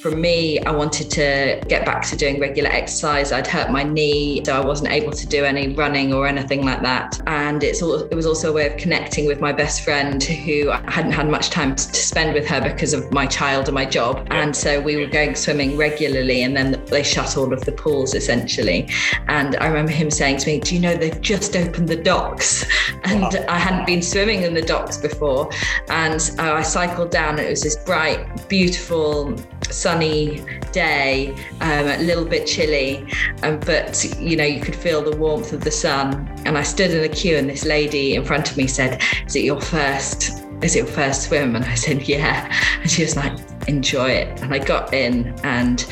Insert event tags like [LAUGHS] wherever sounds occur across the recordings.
for me, I wanted to get back to doing regular exercise. I'd hurt my knee, so I wasn't able to do any running or anything like that. And it's all, it was also a way of connecting with my best friend who I hadn't had much time to spend with her because of my child and my job. And so we were going swimming regularly, and then they shut all of the pools essentially. And I remember him saying to me, Do you know they've just opened the docks? [LAUGHS] And wow. I hadn't been swimming in the docks before. And uh, I cycled down, and it was this bright, beautiful, sunny day, um, a little bit chilly, um, but you know you could feel the warmth of the sun. And I stood in the queue, and this lady in front of me said, "Is it your first? Is it your first swim?" And I said, "Yeah." And she was like, "Enjoy it." And I got in, and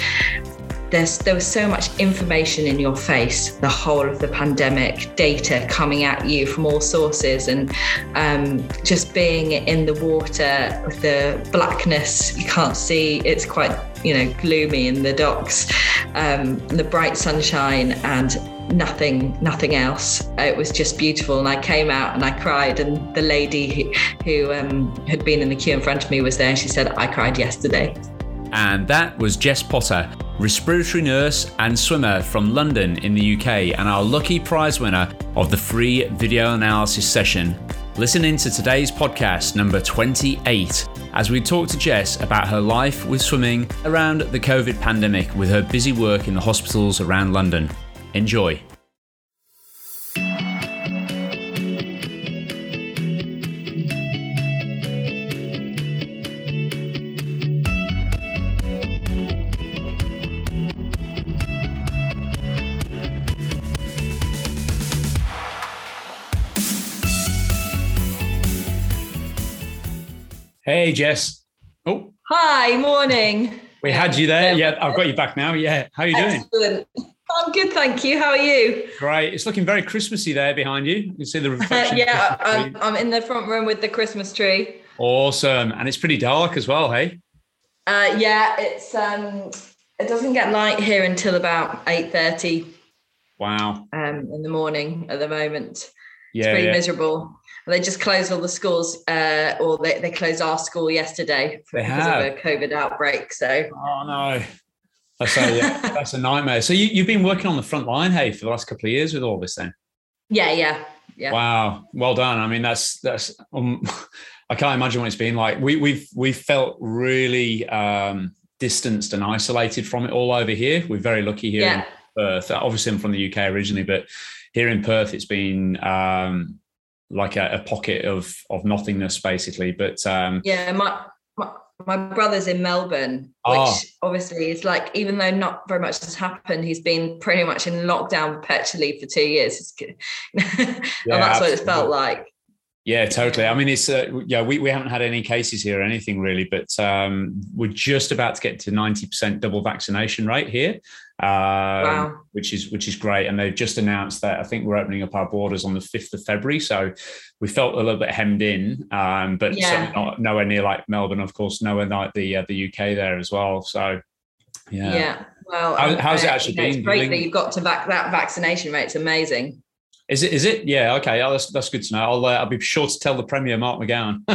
there's, there was so much information in your face the whole of the pandemic, data coming at you from all sources, and um, just being in the water with the blackness you can't see. It's quite you know gloomy in the docks, um, the bright sunshine and nothing nothing else. It was just beautiful and i came out and i cried and the lady who, who um, had been in the queue in front of me was there. And she said i cried yesterday. And that was Jess Potter, respiratory nurse and swimmer from London in the UK, and our lucky prize winner of the free video analysis session. Listen in to today's podcast, number 28, as we talk to Jess about her life with swimming around the COVID pandemic with her busy work in the hospitals around London. Enjoy. Hey, Jess. Oh. Hi, morning. We had you there. Yeah, I've got you back now. Yeah. How are you Excellent. doing? I'm good, thank you. How are you? Great. It's looking very Christmassy there behind you. You can see the [LAUGHS] reflection. yeah, I'm, I'm, in the front room with the Christmas tree. Awesome, and it's pretty dark as well. Hey. Uh, yeah, it's um, it doesn't get light here until about eight thirty. Wow. Um, in the morning at the moment. Yeah. It's pretty yeah. miserable they just closed all the schools, uh, or they, they closed our school yesterday because of a COVID outbreak. So, oh no, that's a [LAUGHS] that's a nightmare. So you you've been working on the front line, hey, for the last couple of years with all this, then? Yeah, yeah, yeah. Wow, well done. I mean, that's that's. Um, [LAUGHS] I can't imagine what it's been like. We we've we felt really um, distanced and isolated from it all over here. We're very lucky here yeah. in Perth. Obviously, I'm from the UK originally, but here in Perth, it's been um, like a, a, pocket of of nothingness basically but um yeah my, my my brother's in Melbourne, which oh. obviously is like, even though not very much has happened, he's been pretty much in lockdown perpetually for two years. [LAUGHS] and yeah, that's what it felt like. Yeah, totally. I mean, it's uh, yeah, we, we haven't had any cases here or anything really, but um, we're just about to get to ninety percent double vaccination rate here, um, wow. which is which is great. And they've just announced that I think we're opening up our borders on the fifth of February. So we felt a little bit hemmed in, um, but yeah. not nowhere near like Melbourne, of course, nowhere like the uh, the UK there as well. So yeah, yeah. Well, How, how's it actually been? It's great that you've got to back that vaccination rate. It's amazing. Is it? Is it? Yeah. Okay. Oh, that's that's good to know. I'll uh, I'll be sure to tell the Premier Mark McGowan. [LAUGHS]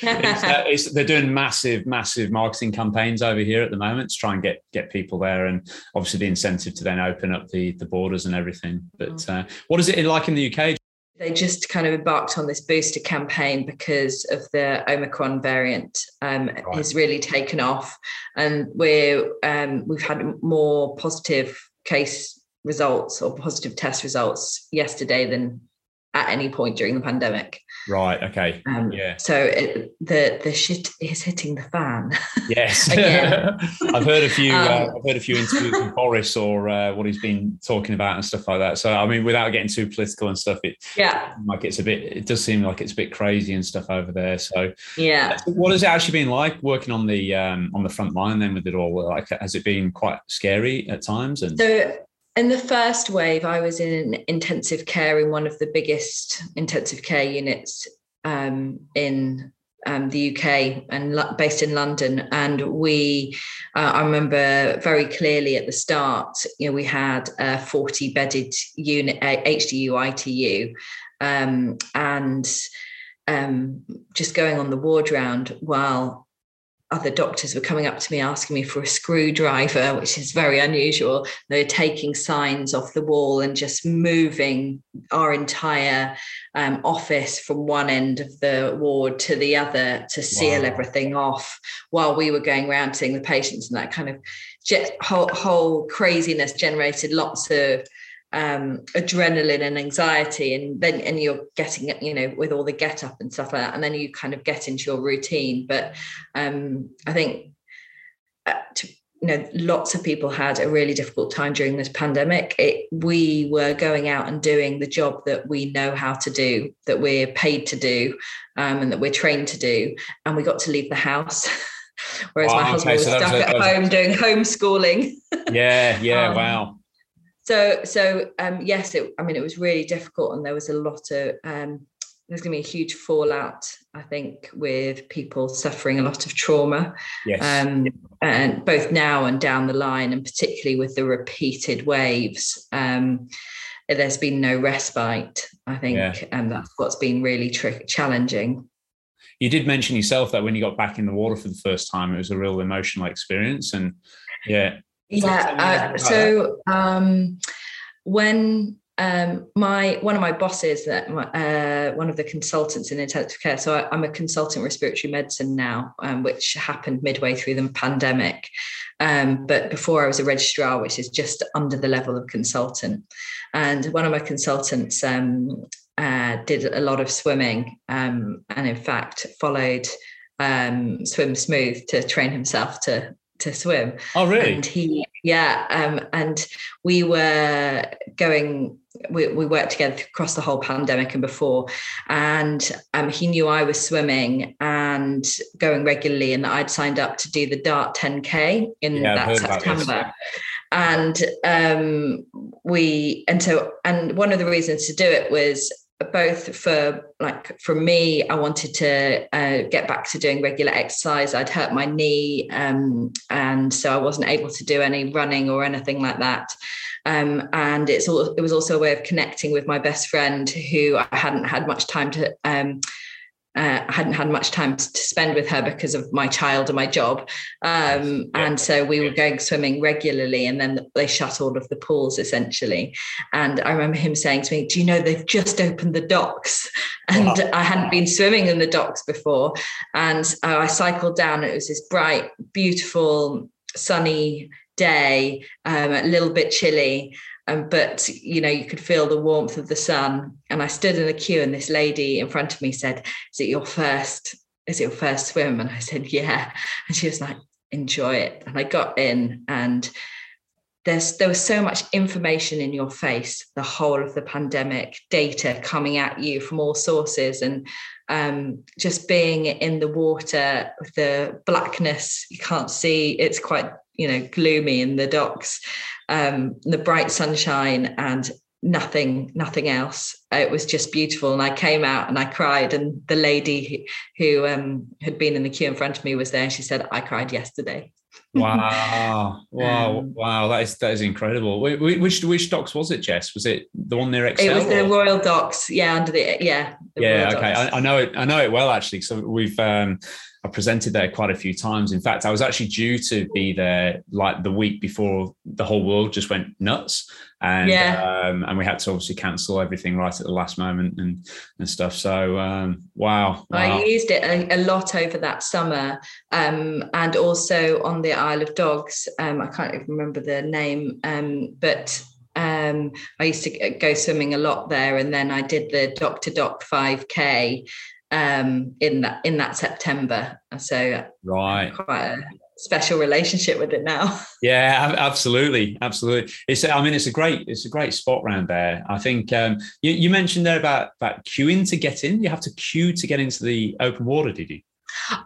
it's, uh, it's, they're doing massive, massive marketing campaigns over here at the moment to try and get get people there, and obviously the incentive to then open up the the borders and everything. But mm. uh, what is it like in the UK? They just kind of embarked on this booster campaign because of the Omicron variant um, right. has really taken off, and we're um, we've had more positive case results or positive test results yesterday than at any point during the pandemic. Right. Okay. Um, yeah. So it, the the shit is hitting the fan. [LAUGHS] Yes. [LAUGHS] I've heard a few. Uh, um, uh, I've heard a few interviews with Boris or uh, what he's been talking about and stuff like that. So I mean, without getting too political and stuff, it yeah, like it's a bit. It does seem like it's a bit crazy and stuff over there. So yeah. What has it actually been like working on the um, on the front line then with it all? Like, has it been quite scary at times? And so in the first wave, I was in intensive care in one of the biggest intensive care units um, in um, the UK and based in London. And we, uh, I remember very clearly at the start, you know, we had a 40 bedded unit, HDU, ITU, um, and um, just going on the ward round while other doctors were coming up to me asking me for a screwdriver, which is very unusual. They were taking signs off the wall and just moving our entire um, office from one end of the ward to the other to seal wow. everything off while we were going around seeing the patients and that kind of whole, whole craziness generated lots of um, adrenaline and anxiety and then and you're getting you know with all the get up and stuff like that and then you kind of get into your routine. But um, i think uh, to, you know lots of people had a really difficult time during this pandemic. It, we were going out and doing the job that we know how to do that we're paid to do um, and that we're trained to do and we got to leave the house. [LAUGHS] Whereas wow, my husband okay, was so stuck was, at home doing homeschooling. Yeah yeah [LAUGHS] um, wow so so um, yes it, i mean it was really difficult and there was a lot of um, there's going to be a huge fallout i think with people suffering a lot of trauma yes. um, and both now and down the line and particularly with the repeated waves um, there's been no respite i think yeah. and that's what's been really tr- challenging you did mention yourself that when you got back in the water for the first time it was a real emotional experience and yeah yeah. Uh, so um, when um, my one of my bosses, that uh, one of the consultants in intensive care. So I, am a consultant respiratory medicine now, um, which happened midway through the pandemic. Um, but before I was a registrar, which is just under the level of consultant. And one of my consultants um, uh, did a lot of swimming, um, and in fact followed um, Swim Smooth to train himself to to swim. Oh, really? And he, yeah, um, and we were going. We, we worked together across the whole pandemic and before, and um, he knew I was swimming and going regularly, and that I'd signed up to do the Dart 10k in yeah, that September. And um, we, and so, and one of the reasons to do it was both for like for me i wanted to uh, get back to doing regular exercise. I'd hurt my knee um, and so i wasn't able to do any running or anything like that. Um, and it's all it was also a way of connecting with my best friend who i hadn't had much time to um, uh, I hadn't had much time to spend with her because of my child and my job. Um, and so we were going swimming regularly, and then they shut all of the pools essentially. And I remember him saying to me, Do you know they've just opened the docks? [LAUGHS] And wow. I hadn't been swimming in the docks before. And uh, I cycled down, it was this bright, beautiful, sunny day, um, a little bit chilly. Um, but you know you could feel the warmth of the sun. And i stood in a queue and this lady in front of me said is it your first is it your first swim? And i said yeah. And she was like enjoy it. And i got in and there's there was so much information in your face the whole of the pandemic data coming at you from all sources and um, just being in the water the blackness you can't see it's quite you know gloomy in the docks um, the bright sunshine and nothing nothing else. It was just beautiful. And i came out and i cried and the lady who um, had been in the queue in front of me was there. And she said i cried yesterday wow. Wow. Um, wow. That is that is incredible. Which which docks was it jess? Was it the one near Excel, it was the royal docks. Yeah under the yeah the yeah okay. I, I, know it i know it well actually so we've um I presented there quite a few times. In fact, I was actually due to be there like the week before the whole world just went nuts, and yeah. um, and we had to obviously cancel everything right at the last moment and and stuff. So um, wow, wow, I used it a, a lot over that summer, um, and also on the Isle of Dogs. Um, I can't even remember the name, um, but um, I used to go swimming a lot there, and then I did the Dock to Dock 5K, um, in that in that September. So right, quite a special relationship with it now. [LAUGHS] Yeah, absolutely, absolutely. It's I mean it's a great it's a great spot around there. I think um, you, you mentioned there about about queuing to get in. You have to queue to get into the open water, did you?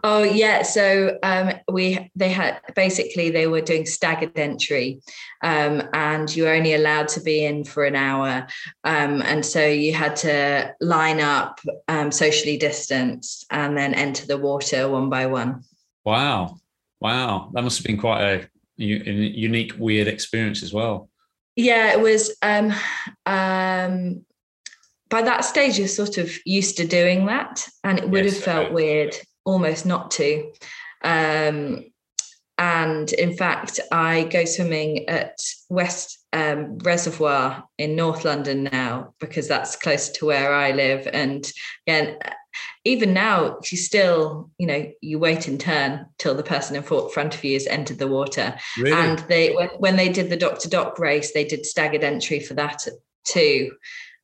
Oh yeah, so um, we they had basically they were doing staggered entry, um, and you were only allowed to be in for an hour, um, and so you had to line up um, socially distanced and then enter the water one by one. Wow, wow, that must have been quite a, a unique, weird experience as well. Yeah, it was. Um, um, by that stage, you're sort of used to doing that, and it would yes, have felt weird almost not to. Um, and in fact, I go swimming at West um, Reservoir in North London now because that's close to where I live. And again, even now, you still, you know, you wait in turn till the person in front of you has entered the water. Really? And they, when, they did the Dock to Dock race, they did staggered entry for that too,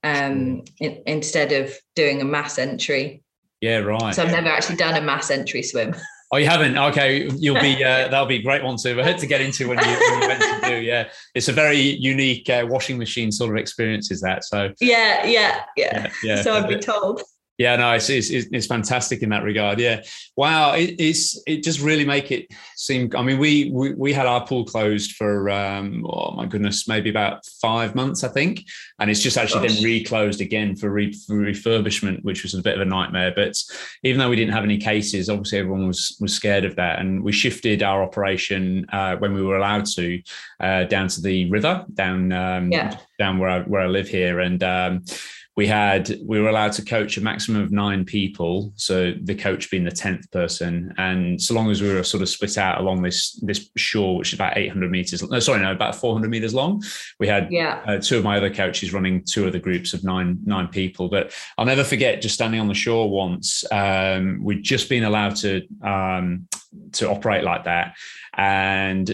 um, in, instead of doing a mass entry. Yeah, right. So I've never actually done a mass entry swim. [LAUGHS] Oh, you haven't? Okay, you'll be. Uh, that'll be a great one to to get into when you, when you eventually do. Yeah, it's a very unique uh, washing machine sort of experience. Is that so? Yeah, yeah, yeah. yeah, yeah. So I've been told. Yeah, no, it's, it's, it's fantastic in that regard. Yeah, wow, it, it's it just really make it seem. I mean, we we, we had our pool closed for um, oh my goodness, maybe about five months, I think, and it's just actually Gosh. then reclosed again for, re, for, refurbishment, which was a bit of a nightmare. But even though we didn't have any cases, obviously everyone was was scared of that, and we shifted our operation uh, when we were allowed to uh, down to the river, down um, yeah. down where I, where I live here, and. Um, we had we were allowed to coach a maximum of nine people so the coach being the 10th person. And so long as we were sort of split out along this this shore which is about 800 meters no sorry no about 400 meters long we had yeah. uh, two of my other coaches running two of the groups of nine nine people. But i'll never forget just standing on the shore once um, we'd just been allowed to um, to operate like that. And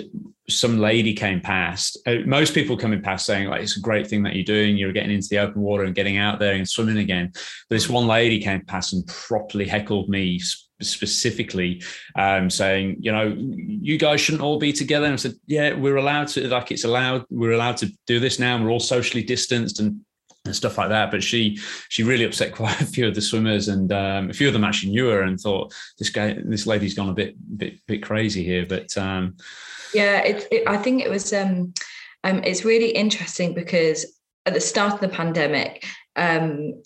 some lady came past. Uh, most people coming past saying like it's a great thing that you're doing. You're getting into the open water and getting out there and swimming again. But this one lady came past and properly heckled me specifically, um, saying, you know, you guys shouldn't all be together. And I said, yeah, we're allowed to. Like it's allowed. We're allowed to do this now. And We're all socially distanced and and stuff like that. But she she really upset [LAUGHS] quite a few of the swimmers, and um, a few of them actually knew her and thought this guy, this lady's gone a bit bit bit crazy here. But um, yeah, it, it, I think it was. Um, um, it's really interesting because at the start of the pandemic, um,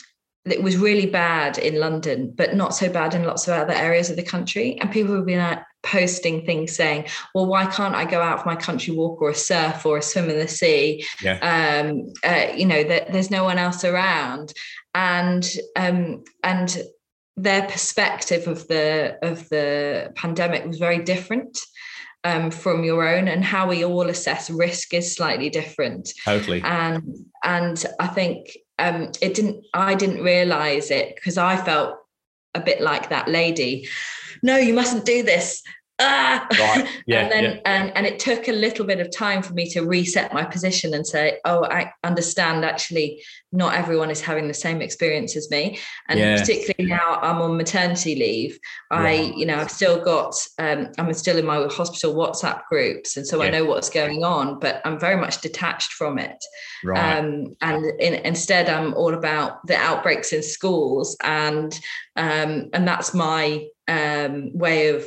it was really bad in London, but not so bad in lots of other areas of the country. And people have been like, posting things saying, "Well, why can't I go out for my country walk or a surf or a swim in the sea?" Yeah. Um, uh, you know, that there's no one else around, and um, and their perspective of the of the pandemic was very different um, from your own and how we all assess risk is slightly different. Totally. And and i think um, it didn't i didn't realize it because i felt a bit like that lady. No you mustn't do this ah right. [LAUGHS] yeah, and then yeah. and, and it took a little bit of time for me to reset my position and say oh i understand actually not everyone is having the same experience as me and yeah. particularly now i'm on maternity leave i you know i've still got um, i'm still in my hospital whatsapp groups and so i know what's going on but i'm very much detached from it right. um, and in, instead i'm all about the outbreaks in schools and um, and that's my um, way of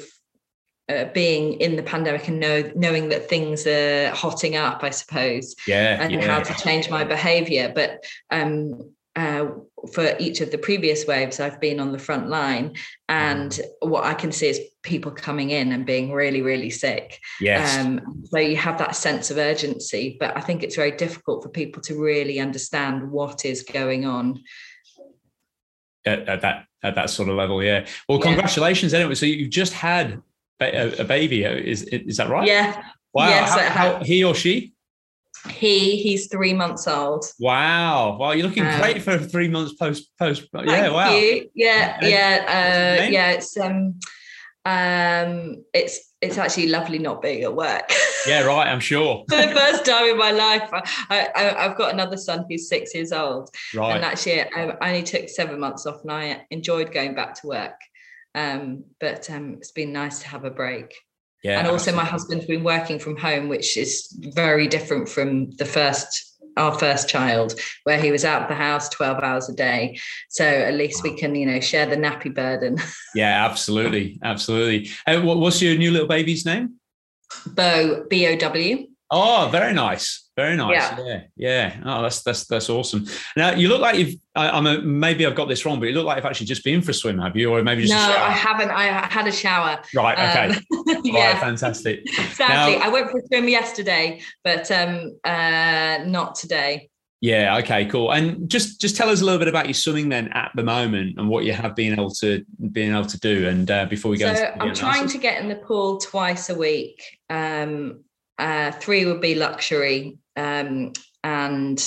uh, being in the pandemic and know, knowing that things are hotting up, I suppose. Yeah. And yeah. how to change my behavior. But um, uh, for each of the previous waves, I've been on the front line, and mm. what I can see is people coming in and being really, really sick. Yes. Um, so you have that sense of urgency, but I think it's very difficult for people to really understand what is going on. At, at that at that sort of level, yeah. Well, yeah. congratulations anyway. So you've just had a, a baby. Is is that right? Yeah. Wow. Yes, how, how, he or she? He he's three months old. Wow! Wow, you're looking um, great for three months post post. Yeah, wow. You. Yeah, yeah, uh, yeah. It's um, um, it's it's actually lovely not being at work. Yeah, right. I'm sure. [LAUGHS] for the first time in my life, I, I have got another son who's six years old. Right. And actually, I only took seven months off, and I enjoyed going back to work. Um, but um, it's been nice to have a break. Yeah, and also absolutely. my husband's been working from home, which is very different from the first our first child, where he was out of the house 12 hours a day. So at least we can, you know, share the nappy burden. [LAUGHS] yeah, absolutely. Absolutely. And what's your new little baby's name? Bo, B O W. Oh, very nice. Very nice. Yeah. yeah. yeah. Oh, that's that's that's awesome. Now you look like you've. I, am a, maybe I've got this wrong, but you look like you've actually just been for a swim, have you, or maybe just? No, I haven't. I had a shower. Right. Okay. [LAUGHS] Um, yeah. Right, fantastic. [LAUGHS] Sadly, now, I went for a swim yesterday, but um, uh, not today. Yeah. Okay. Cool. And just just tell us a little bit about your swimming then at the moment and what you have been able to being able to do. And uh, before we go, so I'm trying to get in the pool twice a week. Um, uh, three would be luxury, um, and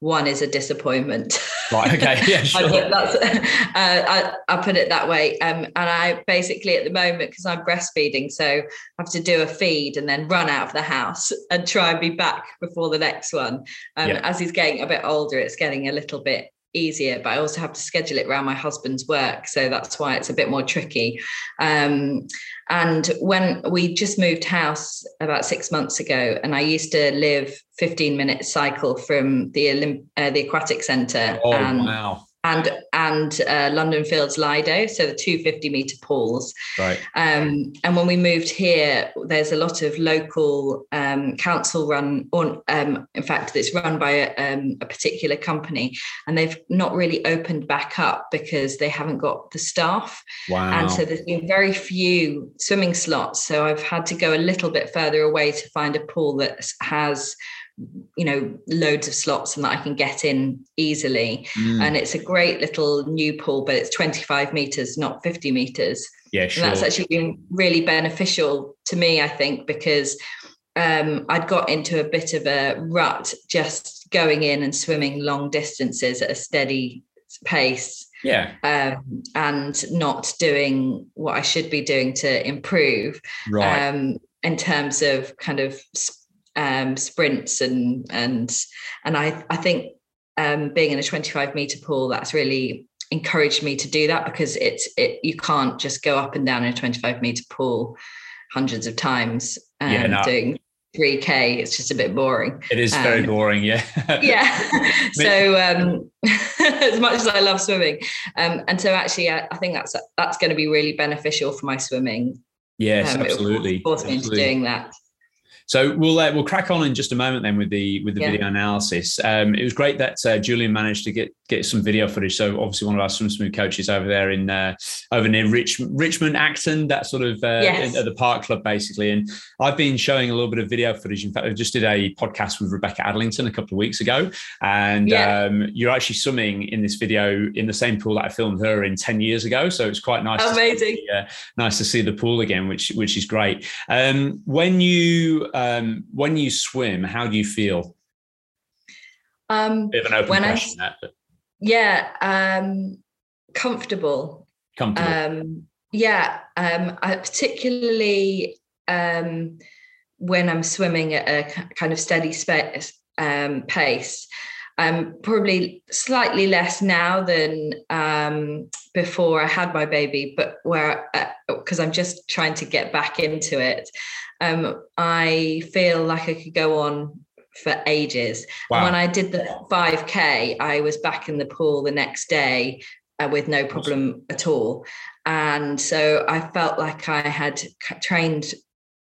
one is a disappointment. Right. Okay. Yeah. [LAUGHS] Sure. I, that's, uh, I, I, put it that way. Um, and I basically at the moment because I'm breastfeeding, so I have to do a feed and then run out of the house and try and be back before the next one. Um, yeah. As he's getting a bit older, it's getting a little bit easier but i also have to schedule it around my husband's work so that's why it's a bit more tricky. Um, and when we just moved house about six months ago and i used to live 15 minute cycle from the Olymp- uh, the aquatic center oh, and wow and and uh, London Fields Lido, so the 250 meter pools. Right. Um, and when we moved here, there's a lot of local um, council run, or um, in fact, it's run by a, um, a, particular company, and they've not really opened back up because they haven't got the staff. Wow. And so there's been very few swimming slots. So I've had to go a little bit further away to find a pool that has you know loads of slots and that I can get in easily. Mm. And it's a great little new pool, but it's 25 meters, not 50 meters. Yeah, sure. And that's actually been really beneficial to me, I think, because um, I'd got into a bit of a rut just going in and swimming long distances at a steady pace. Yeah. Um, and not doing what I should be doing to improve. Right. Um, in terms of kind of um, sprints and and and I I think um, being in a 25 meter pool that's really encouraged me to do that because it's it you can't just go up and down in a 25 meter pool hundreds of times um, yeah, no. doing 3k it's just a bit boring. It is very um, boring yeah. [LAUGHS] Yeah. [LAUGHS] So um [LAUGHS] as much as i love swimming um and so actually I, I think that's that's going to be really beneficial for my swimming. Yes um, absolutely force me into doing that so we'll uh, we'll crack on in just a moment then with the with the yeah. video analysis. Um, it was great that uh, Julian managed to get get some video footage. So obviously one of our swim smooth coaches over there in uh, over near Rich, Richmond, Acton, that sort of uh, yes. at the Park Club basically. And I've been showing a little bit of video footage. In fact, I just did a podcast with Rebecca Adlington a couple of weeks ago, and yeah. um, you're actually swimming in this video in the same pool that I filmed her in ten years ago. So it's quite nice. Amazing. To see, uh, nice to see the pool again, which which is great. Um, when you um, when you swim, how do you feel? Um, Bit of an open when question, I, that, yeah, um, comfortable. Comfortable. Um, yeah, um, I particularly um, when I'm swimming at a kind of steady space, um, pace. Um, probably slightly less now than um, before I had my baby, but where because uh, I'm just trying to get back into it, um, I feel like I could go on for ages. Wow. And when I did the 5K, I was back in the pool the next day uh, with no problem at all. And so I felt like I had trained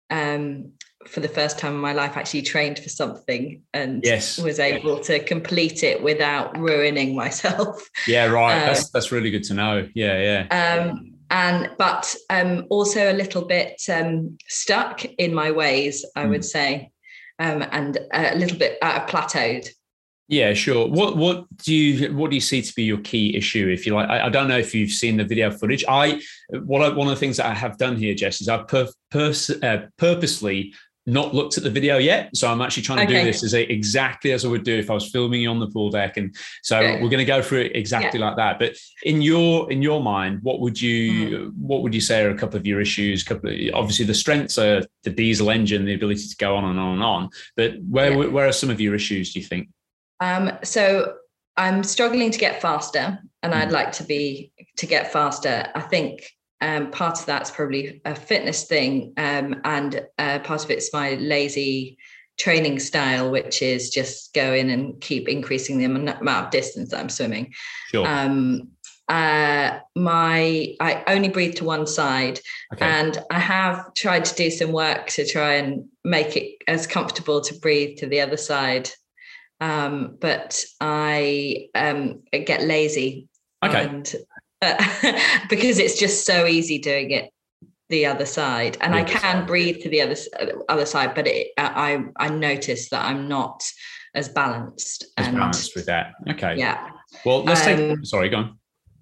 um, for the first time in my life, actually trained for something and yes. was able to complete it without ruining myself. [LAUGHS] Yeah, right. Um, that's that's really good to know. Yeah, yeah. Um, and but um, also a little bit um, stuck in my ways, I mm. would say, um, and a little bit uh, plateaued. Yeah, sure. What what do you what do you see to be your key issue? If you like, I, I don't know if you've seen the video footage. I what I, one of the things that I have done here, Jess, is I've per, uh, purposely not looked at the video yet. So I'm actually trying to okay. do this as a, exactly as I would do if I was filming you on the pool deck. And so okay. we're going to go through it exactly yeah. like that. But in your in your mind, what would you mm. what would you say are a couple of your issues? Couple of, obviously the strengths are the diesel engine, the ability to go on and on and on. But where yeah. where are some of your issues? Do you think? Um, so I'm struggling to get faster, and mm. I'd like to be to get faster. I think um, part of that's probably a fitness thing, um, and uh, part of it's my lazy training style, which is just go in and keep increasing the amount of distance that I'm swimming. Sure. Um, uh, my I only breathe to one side, okay. and I have tried to do some work to try and make it as comfortable to breathe to the other side. Um, but I um, get lazy. Okay. And [LAUGHS] because it's just so easy doing it the other side and i can breathe to the other other side but it, i i notice that i'm not as balanced as and, balanced with that. Okay. Yeah. Well, let's um, take. Sorry, go on.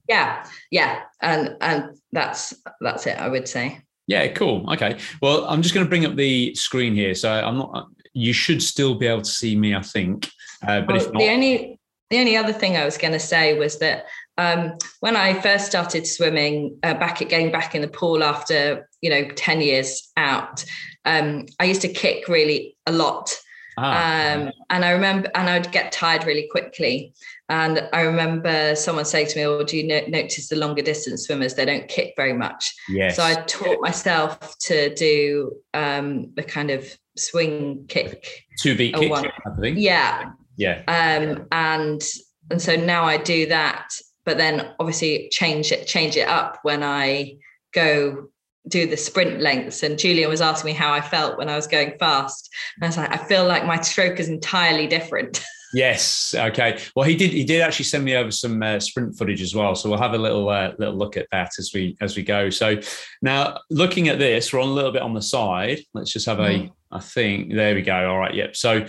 Yeah, yeah, and and that's that's it. I would say. Yeah, cool. Okay. Well, I'm just going to bring up the screen here. So I'm not. You should still be able to see me, I think. Uh, but well, if not, the only the only other thing I was going to say was that um, when I first started swimming uh, back at getting back in the pool after you know ten years out, um, I used to kick really a lot Ah. Um, and I remember, and I'd get tired really quickly. And I remember someone saying to me, "Oh, do you no- notice the longer distance swimmers? They don't kick very much." Yes. So I taught myself to do um, the kind of swing kick, two beat kick, one. I think. Yeah. Yeah. Um, and and so now I do that, but then obviously change it change it up when I go do the sprint lengths and Julian was asking me how I felt when I was going fast. And I was like, I feel like my stroke is entirely different. [LAUGHS] Yes. Okay. Well, he did. He did actually send me over some uh, sprint footage as well, so we'll have a little uh, little look at that as we as we go. So now, looking at this, we're on a little bit on the side. Let's just have mm. a. I think there we go. All right. Yep. So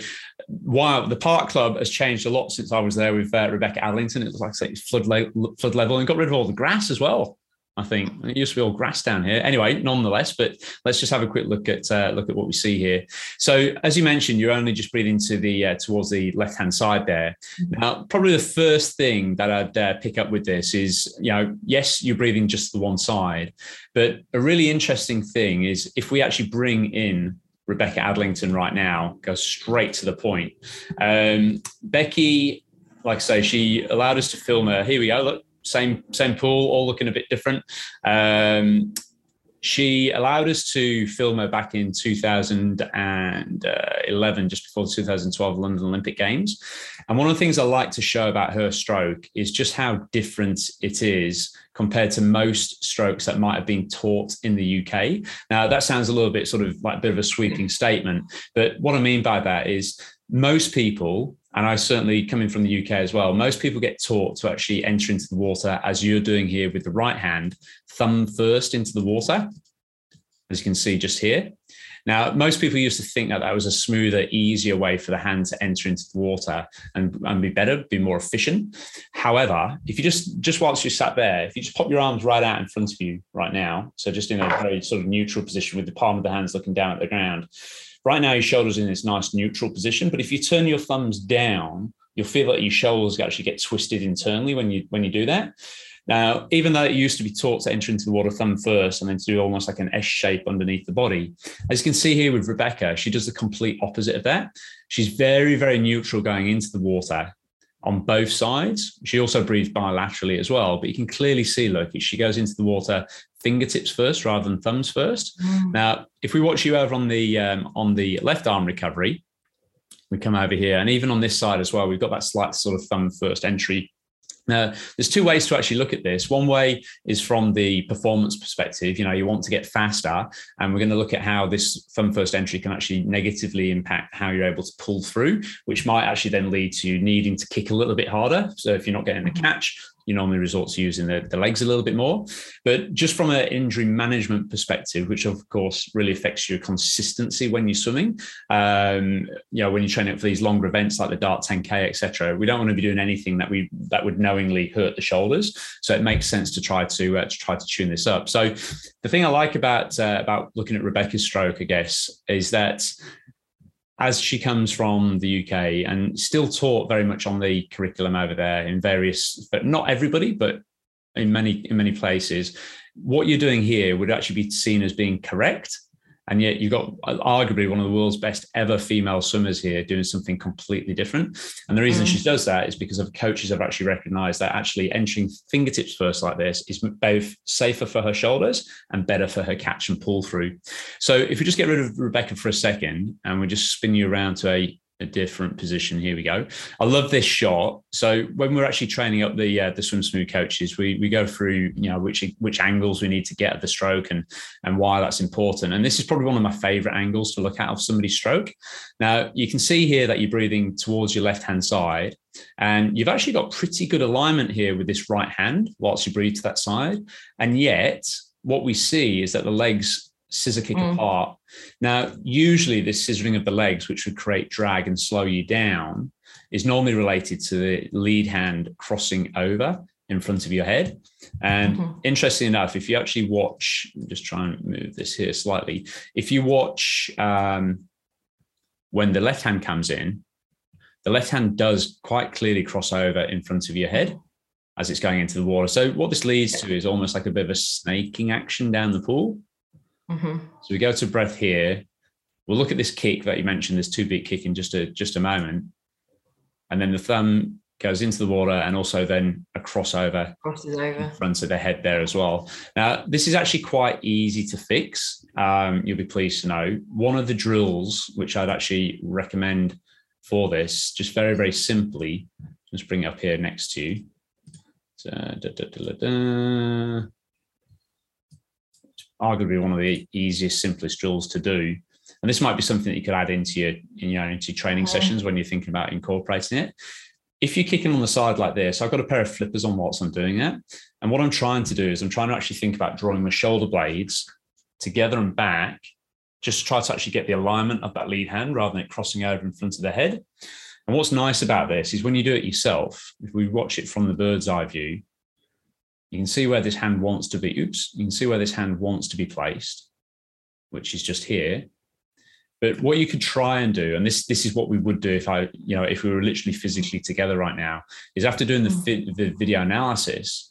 while the park club has changed a lot since I was there with uh, Rebecca Adlington, it was like I say flood, le- flood level and got rid of all the grass as well. I think it used to be all grass down here. Anyway, nonetheless, but let's just have a quick look at uh, look at what we see here. So, as you mentioned, you're only just breathing to the uh, towards the left hand side there. Mm-hmm. Now, probably the first thing that I'd uh, pick up with this is, you know, yes, you're breathing just the one side, but a really interesting thing is if we actually bring in Rebecca Adlington right now, Goes straight to the point. Um, Becky, like I say, she allowed us to film her. Here we go. Look, same same pool, all looking a bit different. Um, she allowed us to film her back in 2011, just before the 2012 London Olympic Games. And one of the things I like to show about her stroke is just how different it is compared to most strokes that might have been taught in the UK. Now, that sounds a little bit sort of like a bit of a sweeping statement, but what I mean by that is most people and I certainly coming from the UK as well, most people get taught to actually enter into the water as you're doing here with the right hand, thumb first into the water, as you can see just here. Now, most people used to think that that was a smoother, easier way for the hand to enter into the water and, and be better, be more efficient. However, if you just, just whilst you sat there, if you just pop your arms right out in front of you right now, so just in a very sort of neutral position with the palm of the hands looking down at the ground, Right now, your shoulders in this nice neutral position, but if you turn your thumbs down, you'll feel like your shoulders actually get twisted internally when you when you do that. Now, even though it used to be taught to enter into the water thumb first and then to do almost like an S shape underneath the body, as you can see here with Rebecca, she does the complete opposite of that. She's very, very neutral going into the water on both sides. She also breathes bilaterally as well, but you can clearly see, look, she goes into the water fingertips first rather than thumbs first. Mm. Now, if we watch you over on the um, on the left arm recovery, we come over here, and even on this side as well, we've got that slight sort of thumb first entry now, there's two ways to actually look at this. One way is from the performance perspective. You know, you want to get faster, and we're going to look at how this thumb first entry can actually negatively impact how you're able to pull through, which might actually then lead to you needing to kick a little bit harder. So if you're not getting the mm-hmm. catch, you normally resort to using the, the legs a little bit more. But just from an injury management perspective, which of course really affects your consistency when you're swimming, um, you know, when you're training for these longer events like the Dart 10K, etc., we don't want to be doing anything that we that would knowingly hurt the shoulders. So it makes sense to try to uh, to try to tune this up. So the thing I like about uh, about looking at Rebecca's stroke, I guess, is that as she comes from the UK and still taught very much on the curriculum over there in various, but not everybody, but in many in many places, what you're doing here would actually be seen as being correct and yet you've got arguably one of the world's best ever female swimmers here doing something completely different. And the reason mm. she does that is because of coaches have actually recognized that actually entering fingertips first like this is both safer for her shoulders and better for her catch and pull through. So if we just get rid of Rebecca for a second and we just spin you around to a a different position. Here we go. I love this shot. So when we're actually training up the uh, the swim smooth coaches, we we go through you know which which angles we need to get at the stroke and and why that's important. And this is probably one of my favorite angles to look at of somebody's stroke. Now you can see here that you're breathing towards your left hand side, and you've actually got pretty good alignment here with this right hand whilst you breathe to that side. And yet what we see is that the legs scissor kick mm. apart. Now, usually this scissoring of the legs, which would create drag and slow you down, is normally related to the lead hand crossing over in front of your head. And mm-hmm. interesting enough, if you actually watch, just try and move this here slightly. If you watch um, when the left hand comes in, the left hand does quite clearly cross over in front of your head as it's going into the water. So what this leads to is almost like a bit of a snaking action down the pool. Mm-hmm. So we go to breath here. We'll look at this kick that you mentioned, this two beat kick in just a just a moment. And then the thumb goes into the water and also then a crossover crosses over in front of the head there as well. Now, this is actually quite easy to fix. Um, you'll be pleased to know. One of the drills, which I'd actually recommend for this, just very, very simply, just bring it up here next to you. So, da, da, da, arguably one of the easiest, simplest drills to do. And this might be something that you could add into your, you know, into training okay. sessions when you're thinking about incorporating it. If you're kicking on the side like this, I've got a pair of flippers on whilst I'm doing it. And what I'm trying to do is I'm trying to actually think about drawing my shoulder blades together and back, just to try to actually get the alignment of that lead hand rather than it crossing over in front of the head. And what's nice about this is when you do it yourself, if we watch it from the bird's eye view, you can see where this hand wants to be. Oops, you can see where this hand wants to be placed, which is just here. But what you could try and do, and this this is what we would do if I, you know, if we were literally physically together right now, is after doing the, mm. the video analysis,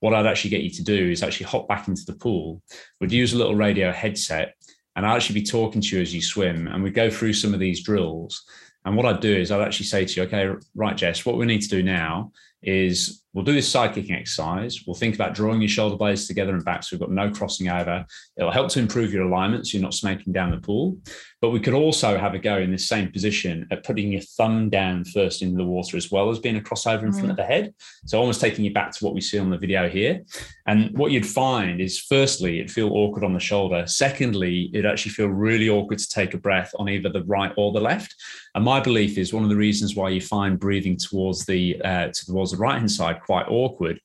what I'd actually get you to do is actually hop back into the pool. We'd use a little radio headset, and I'd actually be talking to you as you swim, and we'd go through some of these drills. And what I'd do is I'd actually say to you, okay, right, Jess, what we need to do now is we'll do this side kicking exercise. We'll think about drawing your shoulder blades together and back so we've got no crossing over. It'll help to improve your alignment so you're not snaking down the pool. But we could also have a go in this same position at putting your thumb down first into the water as well as being a crossover in mm. front of the head. So almost taking you back to what we see on the video here. And what you'd find is firstly, it'd feel awkward on the shoulder. Secondly, it'd actually feel really awkward to take a breath on either the right or the left. And my belief is one of the reasons why you find breathing towards the uh, towards the right hand side quite awkward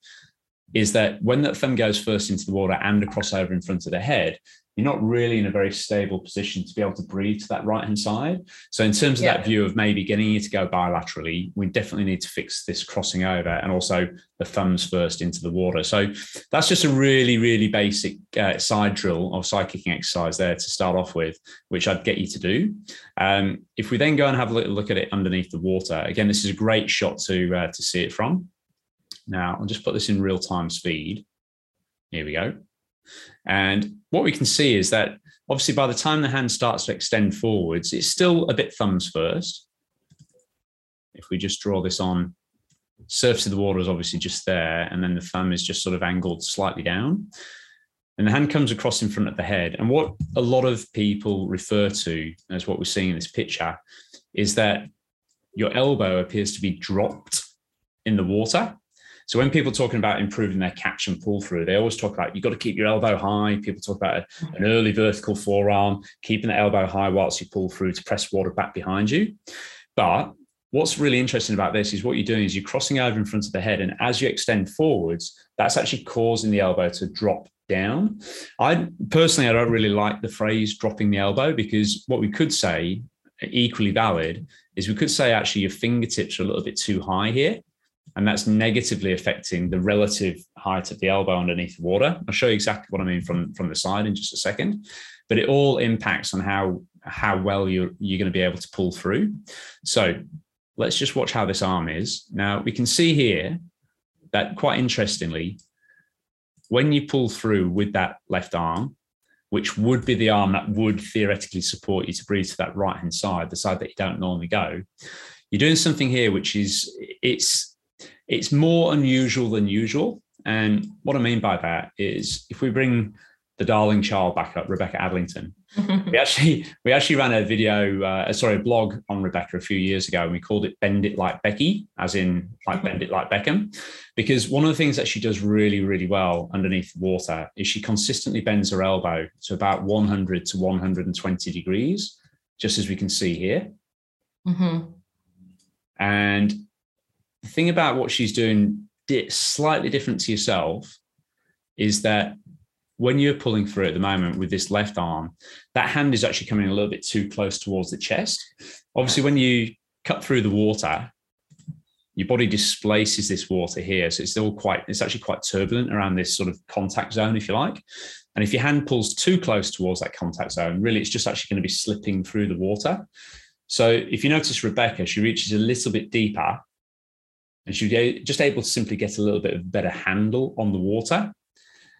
is that when that thumb goes first into the water and a crossover in front of the head, you're not really in a very stable position to be able to breathe to that right hand side. So, in terms of yeah. that view of maybe getting you to go bilaterally, we definitely need to fix this crossing over and also the thumbs first into the water. So, that's just a really, really basic uh, side drill or side kicking exercise there to start off with, which I'd get you to do. Um, if we then go and have a little look at it underneath the water, again, this is a great shot to uh, to see it from. Now, I'll just put this in real time speed. Here we go. And what we can see is that obviously by the time the hand starts to extend forwards, it's still a bit thumbs first. If we just draw this on, surface of the water is obviously just there, and then the thumb is just sort of angled slightly down. And the hand comes across in front of the head. And what a lot of people refer to as what we're seeing in this picture is that your elbow appears to be dropped in the water. So when people are talking about improving their catch and pull through, they always talk about you've got to keep your elbow high. People talk about an mm-hmm. early vertical forearm, keeping the elbow high whilst you pull through to press water back behind you. But what's really interesting about this is what you're doing is you're crossing over in front of the head, and as you extend forwards, that's actually causing the elbow to drop down. I personally, I don't really like the phrase dropping the elbow because what we could say, equally valid, is we could say actually your fingertips are a little bit too high here and that's negatively affecting the relative height of the elbow underneath the water. I'll show you exactly what I mean from, from the side in just a second, but it all impacts on how how well you're you're going to be able to pull through. So let's just watch how this arm is. Now we can see here that quite interestingly, when you pull through with that left arm, which would be the arm that would theoretically support you to breathe to that right hand side, the side that you don't normally go, you're doing something here which is it's it's more unusual than usual. And what I mean by that is if we bring the darling child back up, Rebecca Adlington, [LAUGHS] we actually we actually ran a video, uh, sorry, a blog on Rebecca a few years ago, and we called it "Bend It Like Becky," as in like bend it like Beckham, because one of the things that she does really really well underneath the water is she consistently bends her elbow to about 100 to 120 degrees, just as we can see here. Mm-hmm. And the thing about what she's doing slightly different to yourself is that when you're pulling through at the moment with this left arm, that hand is actually coming a little bit too close towards the chest. Obviously, when you cut through the water, your body displaces this water here. So it's still quite, it's actually quite turbulent around this sort of contact zone, if you like. And if your hand pulls too close towards that contact zone, really it's just actually going to be slipping through the water. So if you notice Rebecca, she reaches a little bit deeper and she's just able to simply get a little bit of better handle on the water.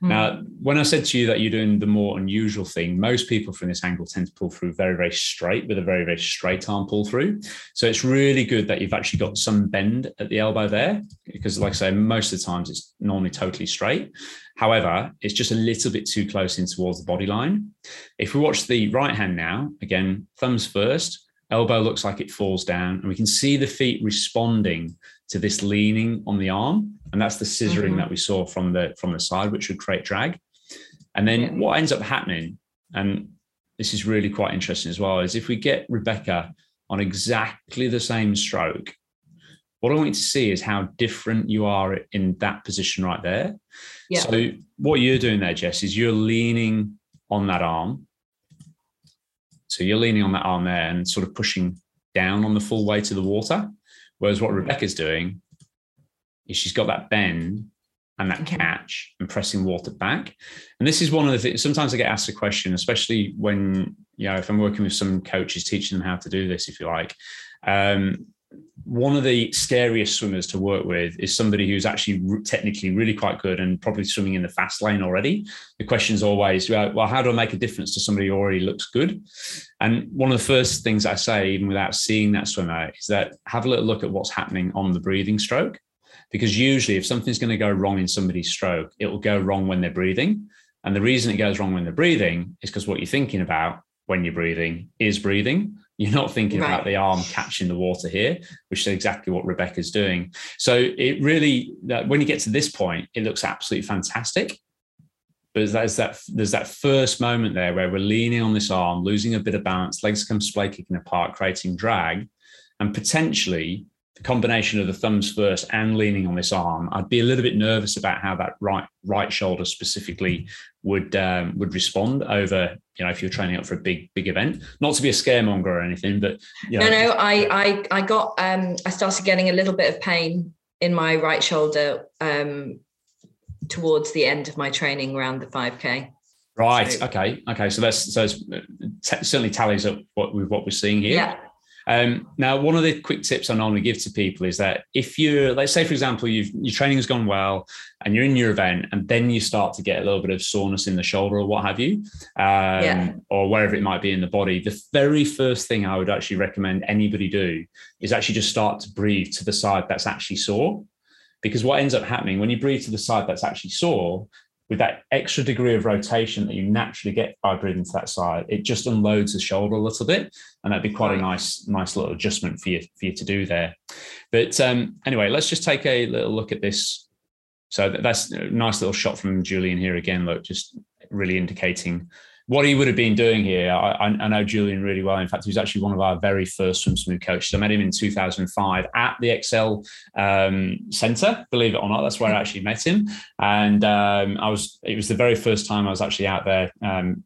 Mm. Now, when I said to you that you're doing the more unusual thing, most people from this angle tend to pull through very, very straight with a very, very straight arm pull through. So it's really good that you've actually got some bend at the elbow there, because, like I say, most of the times it's normally totally straight. However, it's just a little bit too close in towards the body line. If we watch the right hand now, again, thumbs first, elbow looks like it falls down, and we can see the feet responding to this leaning on the arm and that's the scissoring mm-hmm. that we saw from the from the side which would create drag and then yeah. what ends up happening and this is really quite interesting as well is if we get rebecca on exactly the same stroke what i want you to see is how different you are in that position right there yeah. so what you're doing there jess is you're leaning on that arm so you're leaning on that arm there and sort of pushing down on the full weight of the water Whereas what Rebecca's doing is she's got that bend and that catch and pressing water back. And this is one of the things, sometimes I get asked a question, especially when, you know, if I'm working with some coaches teaching them how to do this, if you like. Um, one of the scariest swimmers to work with is somebody who's actually technically really quite good and probably swimming in the fast lane already. The question is always, well, how do I make a difference to somebody who already looks good? And one of the first things I say, even without seeing that swimmer, is that have a little look at what's happening on the breathing stroke. Because usually, if something's going to go wrong in somebody's stroke, it will go wrong when they're breathing. And the reason it goes wrong when they're breathing is because what you're thinking about when you're breathing is breathing. You're not thinking right. about the arm catching the water here, which is exactly what Rebecca's doing. So it really, when you get to this point, it looks absolutely fantastic. But there's that there's that first moment there where we're leaning on this arm, losing a bit of balance, legs come splay kicking apart, creating drag, and potentially the combination of the thumbs first and leaning on this arm, I'd be a little bit nervous about how that right right shoulder specifically would um, would respond over you know if you're training up for a big big event. Not to be a scaremonger or anything, but you know. no, no, I I I got um, I started getting a little bit of pain in my right shoulder um, towards the end of my training around the 5k. Right. So, okay. Okay. So that's so uh, t- certainly tallies up what with what we're seeing here. Yeah. Um, now, one of the quick tips I normally give to people is that if you're, let's say, for example, you've, your training has gone well and you're in your event, and then you start to get a little bit of soreness in the shoulder or what have you, um, yeah. or wherever it might be in the body, the very first thing I would actually recommend anybody do is actually just start to breathe to the side that's actually sore. Because what ends up happening when you breathe to the side that's actually sore, with that extra degree of rotation that you naturally get by breathing to that side, it just unloads the shoulder a little bit, and that'd be quite a nice, nice little adjustment for you for you to do there. But um, anyway, let's just take a little look at this. So that's a nice little shot from Julian here again. Look, just really indicating what he would have been doing here, I, I, know Julian really well. In fact, he was actually one of our very first swim smooth coaches. I met him in 2005 at the Excel um, Centre. Believe it or not, that's where I actually met him. And um, I was it was the very first time I was actually out there um,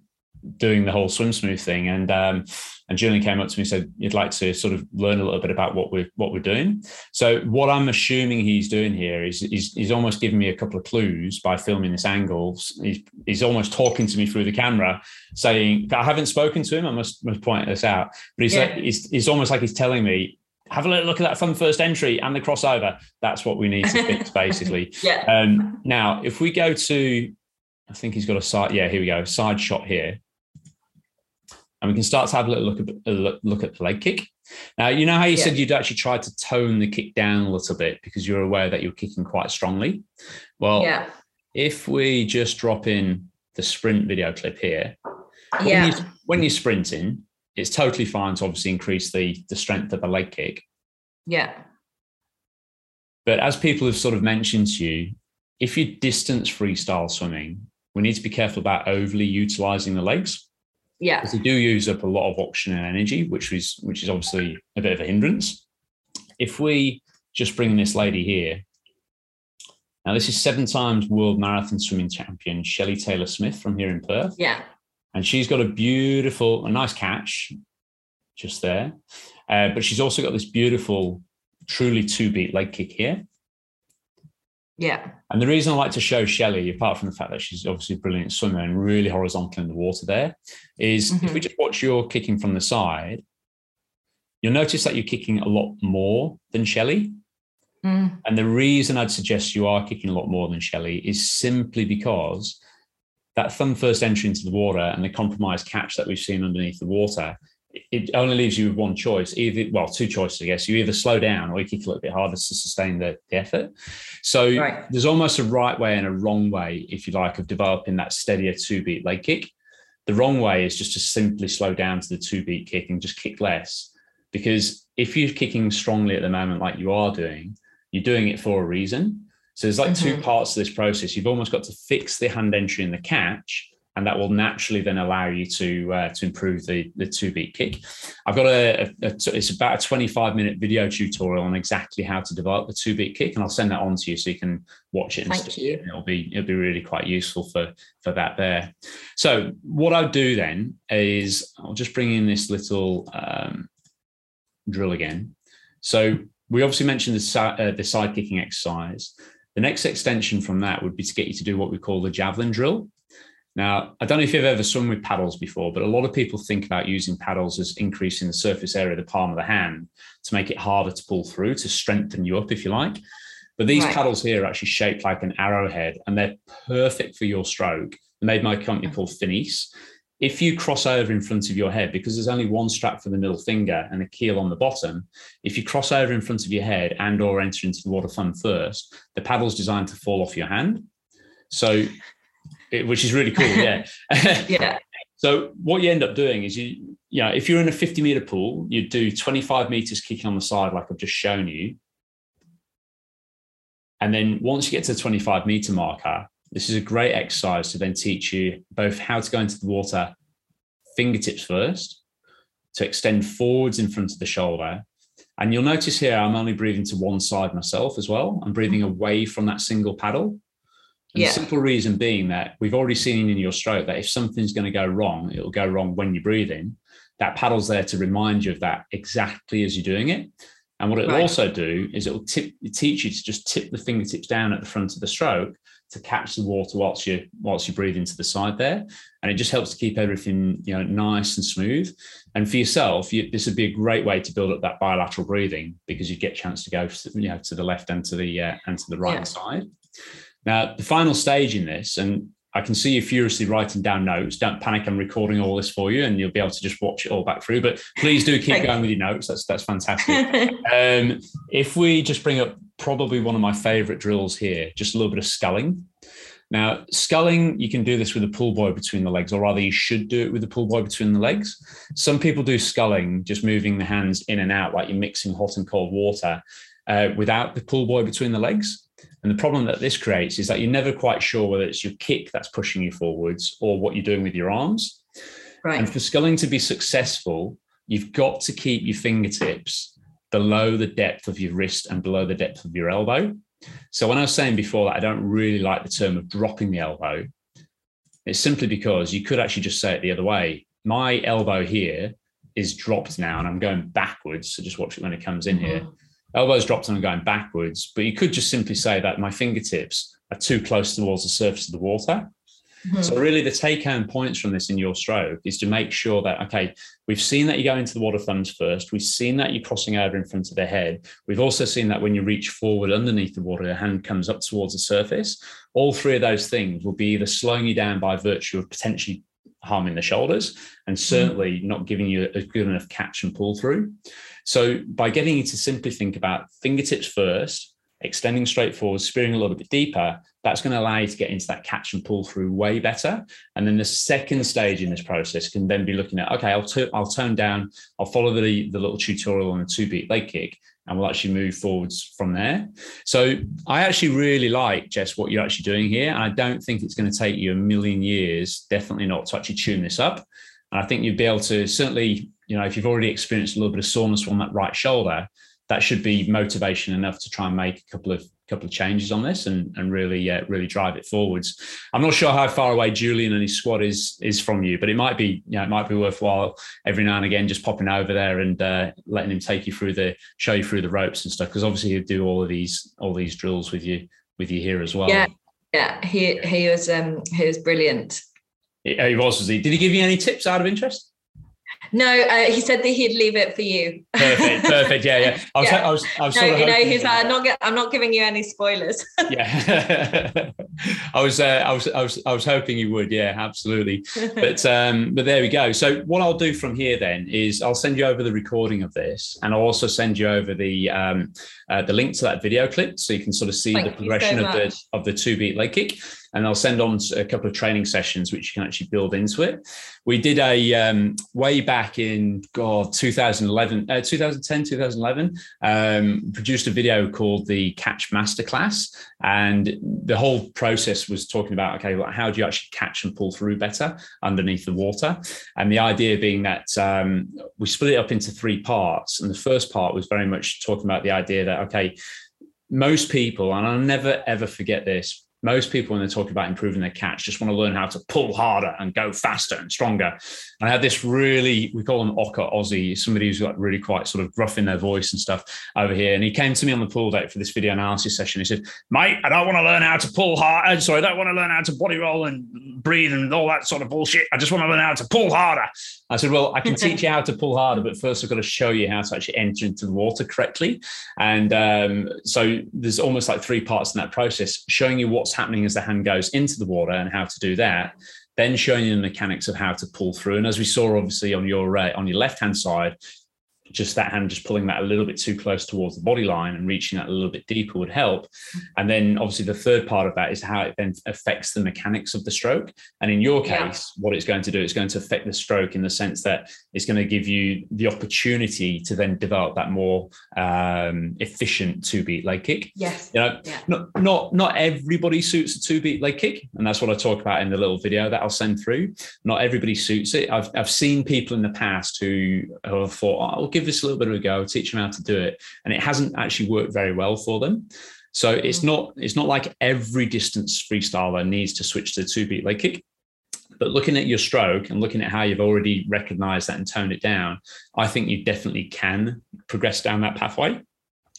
doing the whole swim smooth thing. And um, and Julian came up to me and said, "You'd like to sort of learn a little bit about what we're what we're doing." So what I'm assuming he's doing here is he's, he's almost giving me a couple of clues by filming this angle. He's, he's almost talking to me through the camera, saying, "I haven't spoken to him. I must must point this out." But he's yeah. like, he's, he's almost like he's telling me, have a little look at that thumb first entry and the crossover. That's what we need to fix, [LAUGHS] basically. yeah. Um, now, if we go to, I think he's got a side. Yeah, here we go. Side shot here and we can start to have a little look at a look at the leg kick. Now, you know how you yeah. said you'd actually tried to tone the kick down a little bit because you're aware that you're kicking quite strongly. Well, yeah. if we just drop in the sprint video clip here, yeah. when, you, when you're sprinting, it's totally fine to obviously increase the the strength of the leg kick. Yeah. But as people have sort of mentioned to you, if you're distance freestyle swimming, we need to be careful about overly utilizing the legs. Yeah. Because they do use up a lot of oxygen and energy, which is which is obviously a bit of a hindrance. If we just bring this lady here Now, this is seven times world marathon swimming champion Shelley Taylor Smith from here in Perth. Yeah. And she's got a beautiful, a nice catch just there. Uh, but she's also got this beautiful, truly two beat leg kick here. Yeah. And the reason I like to show Shelley, apart from the fact that she's obviously a brilliant swimmer and really horizontal in the water there, is mm-hmm. if we just watch your kicking from the side, you'll notice that you're kicking a lot more than Shelley. Mm. And the reason I'd suggest you are kicking a lot more than Shelley is simply because that thumb first entry into the water and the compromised catch that we've seen underneath the water, it only leaves you with one choice. Either, well, two choices, I guess. You either slow down or you kick a little bit harder to sustain the, the effort. So right. there's almost a right way and a wrong way, if you like, of developing that steadier two beat leg kick. The wrong way is just to simply slow down to the two beat kick and just kick less. Because if you're kicking strongly at the moment, like you are doing, you're doing it for a reason. So there's like mm-hmm. two parts to this process. You've almost got to fix the hand entry and the catch, and that will naturally then allow you to uh, to improve the the two beat kick. I've got a, a, a, it's about a 25 minute video tutorial on exactly how to develop the two beat kick, and I'll send that on to you so you can watch it. And Thank you. It'll be it'll be really quite useful for for that there. So what I'll do then is I'll just bring in this little um, drill again. So we obviously mentioned the, uh, the side kicking exercise. The next extension from that would be to get you to do what we call the javelin drill. Now, I don't know if you've ever swum with paddles before, but a lot of people think about using paddles as increasing the surface area of the palm of the hand to make it harder to pull through, to strengthen you up, if you like. But these right. paddles here are actually shaped like an arrowhead and they're perfect for your stroke. They're made by a company called Finis if you cross over in front of your head, because there's only one strap for the middle finger and a keel on the bottom, if you cross over in front of your head and or enter into the water thumb first, the paddle's designed to fall off your hand. So, which is really cool. Yeah. [LAUGHS] [LAUGHS] yeah. So what you end up doing is you, you know, if you're in a 50 meter pool, you do 25 meters kicking on the side, like I've just shown you. And then once you get to the 25 meter marker, this is a great exercise to then teach you both how to go into the water fingertips first, to extend forwards in front of the shoulder. And you'll notice here, I'm only breathing to one side myself as well. I'm breathing mm-hmm. away from that single paddle. And yeah. the simple reason being that we've already seen in your stroke that if something's going to go wrong, it'll go wrong when you're breathing. That paddle's there to remind you of that exactly as you're doing it. And what it'll right. also do is it'll tip, teach you to just tip the fingertips down at the front of the stroke to catch the water whilst you whilst you breathe into the side there, and it just helps to keep everything you know nice and smooth. And for yourself, you, this would be a great way to build up that bilateral breathing because you get a chance to go you know to the left and to the uh, and to the right yeah. side. Now, the final stage in this, and I can see you furiously writing down notes. Don't panic. I'm recording all this for you, and you'll be able to just watch it all back through. But please do keep going with your notes. That's that's fantastic. [LAUGHS] um, if we just bring up probably one of my favorite drills here, just a little bit of sculling. Now, sculling, you can do this with a pull buoy between the legs, or rather, you should do it with a pull buoy between the legs. Some people do sculling, just moving the hands in and out like you're mixing hot and cold water uh, without the pull buoy between the legs. And the problem that this creates is that you're never quite sure whether it's your kick that's pushing you forwards or what you're doing with your arms. Right. And for sculling to be successful, you've got to keep your fingertips below the depth of your wrist and below the depth of your elbow. So when I was saying before that I don't really like the term of dropping the elbow, it's simply because you could actually just say it the other way. My elbow here is dropped now and I'm going backwards. So just watch it when it comes in mm-hmm. here elbows dropped and I'm going backwards. But you could just simply say that my fingertips are too close towards the surface of the water. Mm-hmm. So really the take home points from this in your stroke is to make sure that, okay, we've seen that you go into the water thumbs first. We've seen that you're crossing over in front of the head. We've also seen that when you reach forward underneath the water, your hand comes up towards the surface. All three of those things will be either slowing you down by virtue of potentially harming the shoulders and certainly mm-hmm. not giving you a good enough catch and pull through. So by getting you to simply think about fingertips first, extending straight forward, spearing a little bit deeper, that's going to allow you to get into that catch and pull through way better. And then the second stage in this process can then be looking at, okay, I'll, t- I'll tone down, I'll follow the, the little tutorial on the two beat leg kick, and we'll actually move forwards from there. So I actually really like, Jess, what you're actually doing here. And I don't think it's going to take you a million years, definitely not, to actually tune this up. And I think you'd be able to certainly you know, if you've already experienced a little bit of soreness on that right shoulder, that should be motivation enough to try and make a couple of couple of changes on this and and really uh, really drive it forwards. I'm not sure how far away Julian and his squad is is from you, but it might be you know, it might be worthwhile every now and again just popping over there and uh, letting him take you through the show you through the ropes and stuff because obviously he'll do all of these all these drills with you with you here as well. Yeah, yeah, he he was um he was brilliant. He, he was, was he? Did he give you any tips out of interest? No, uh, he said that he'd leave it for you. Perfect, perfect. Yeah, yeah. I was, Yeah. I was, I was No, sort of you know, he's like, I'm not, gi- I'm not giving you any spoilers. yeah. [LAUGHS] I was, uh, I was, I was, I was hoping you would. Yeah, absolutely. But, [LAUGHS] um, but there we go. So what I'll do from here then is I'll send you over the recording of this, and I'll also send you over the, um, uh, the link to that video clip, so you can sort of see Thank the progression so of the of the two beat leg kick. And I'll send on a couple of training sessions which you can actually build into it. We did a um, way back in God 2011, uh, 2010, 2011. Um, produced a video called the Catch Masterclass, and the whole process was talking about okay, well, how do you actually catch and pull through better underneath the water? And the idea being that um, we split it up into three parts, and the first part was very much talking about the idea that okay, most people, and I'll never ever forget this. Most people, when they're talking about improving their catch, just want to learn how to pull harder and go faster and stronger. And I had this really, we call him Ocker Aussie, somebody who's got really quite sort of gruff in their voice and stuff over here. And he came to me on the pool deck for this video analysis session. He said, Mate, I don't want to learn how to pull hard. uh, Sorry, I don't want to learn how to body roll and breathe and all that sort of bullshit. I just want to learn how to pull harder. I said, Well, I can [LAUGHS] teach you how to pull harder, but first I've got to show you how to actually enter into the water correctly. And um, so there's almost like three parts in that process showing you what's happening as the hand goes into the water and how to do that. Then showing you the mechanics of how to pull through. And as we saw, obviously, on your uh, on your left hand side, just that hand just pulling that a little bit too close towards the body line and reaching that a little bit deeper would help. And then obviously the third part of that is how it then affects the mechanics of the stroke. And in your Yeah. case, what it's going to do is going to affect the stroke in the sense that it's going to give you the opportunity to then develop that more um, efficient two beat leg kick. yes. You know, Yeah. not not not everybody suits a two beat leg kick, and that's what I talk about in the little video that I'll send through. Not everybody suits it. I've I've seen people in the past who have thought, oh, I'll give this a little bit of a go, teach them how to do it, and it hasn't actually worked very well for them. So it's Mm. not it's not like every distance freestyler needs to switch to two beat leg kick. But looking at your stroke and looking at how you've already recognized that and toned it down, I think you definitely can progress down that pathway.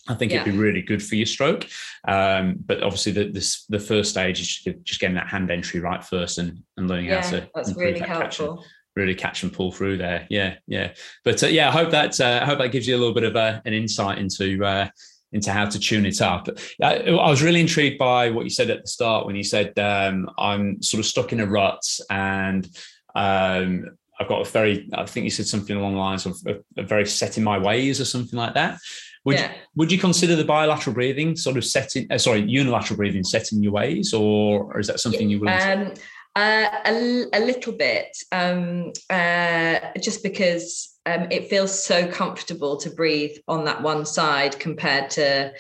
I think it'd be really good for your stroke. Um, but obviously, the, this, the first stage is just- getting that hand entry right first and, and learning Yeah, how to that's really that catch and- helpful. Really catch and pull through there. Yeah, yeah. But uh, yeah, I hope that uh, I hope that gives you a little bit of a, an insight into uh, into how to tune it up. I, I was really intrigued by what you said at the start when you said um, I'm sort of stuck in a rut and um, I've got a very I think you said something along the lines of a, a very set in my ways or something like that. Would Yeah. you, would you consider the bilateral breathing sort of setting? Uh, sorry, unilateral breathing setting your ways, or, or is that something you will? Um, uh, a, a little bit, um, uh, just because um, it feels so comfortable to breathe on that one side compared to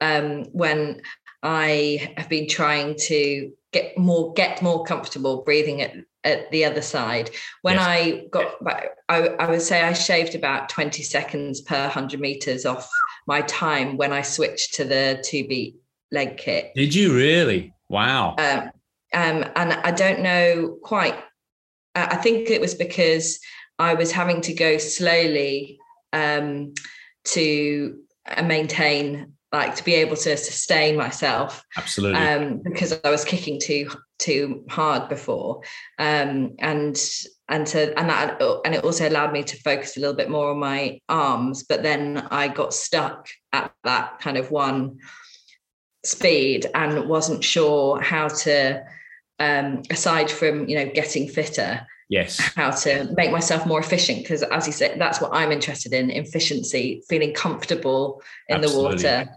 um, when I have been trying to get more get more comfortable breathing at, at the other side. When Yes. I got I, I would say I shaved about 20 seconds per 100 meters off my time when I switched to the two beat leg kick. Did you really? Wow. Um, um, and I don't know quite. I I think it was because I was having to go slowly um, to uh, maintain, like to be able to sustain myself, Absolutely. um, because I was kicking too too hard before, um, and and to and that and it also allowed me to focus a little bit more on my arms. But then I got stuck at that kind of one speed and wasn't sure how to um, aside from you know getting fitter yes. how to make myself more efficient because as you said that's what i'm interested in efficiency feeling comfortable in Absolutely. the water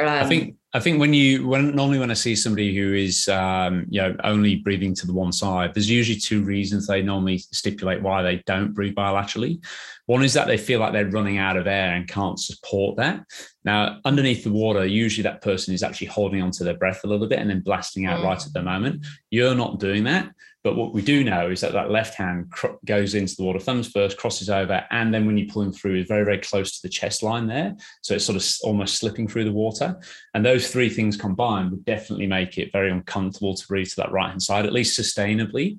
um, I think I think when you when normally when I see somebody who is um, you know only breathing to the one side, there's usually two reasons they normally stipulate why they don't breathe bilaterally. One is that they feel like they're running out of air and can't support that. Now, underneath the water, usually that person is actually holding onto their breath a little bit and then blasting out mm. right at the moment. You're not doing that. But what we do know is that that left hand cr- goes into the water, thumbs first, crosses over, and then when you pull them through, is very, very close to the chest line there. So it's sort of almost slipping through the water. And those three things combined would definitely make it very uncomfortable to breathe to that right hand side, at least sustainably.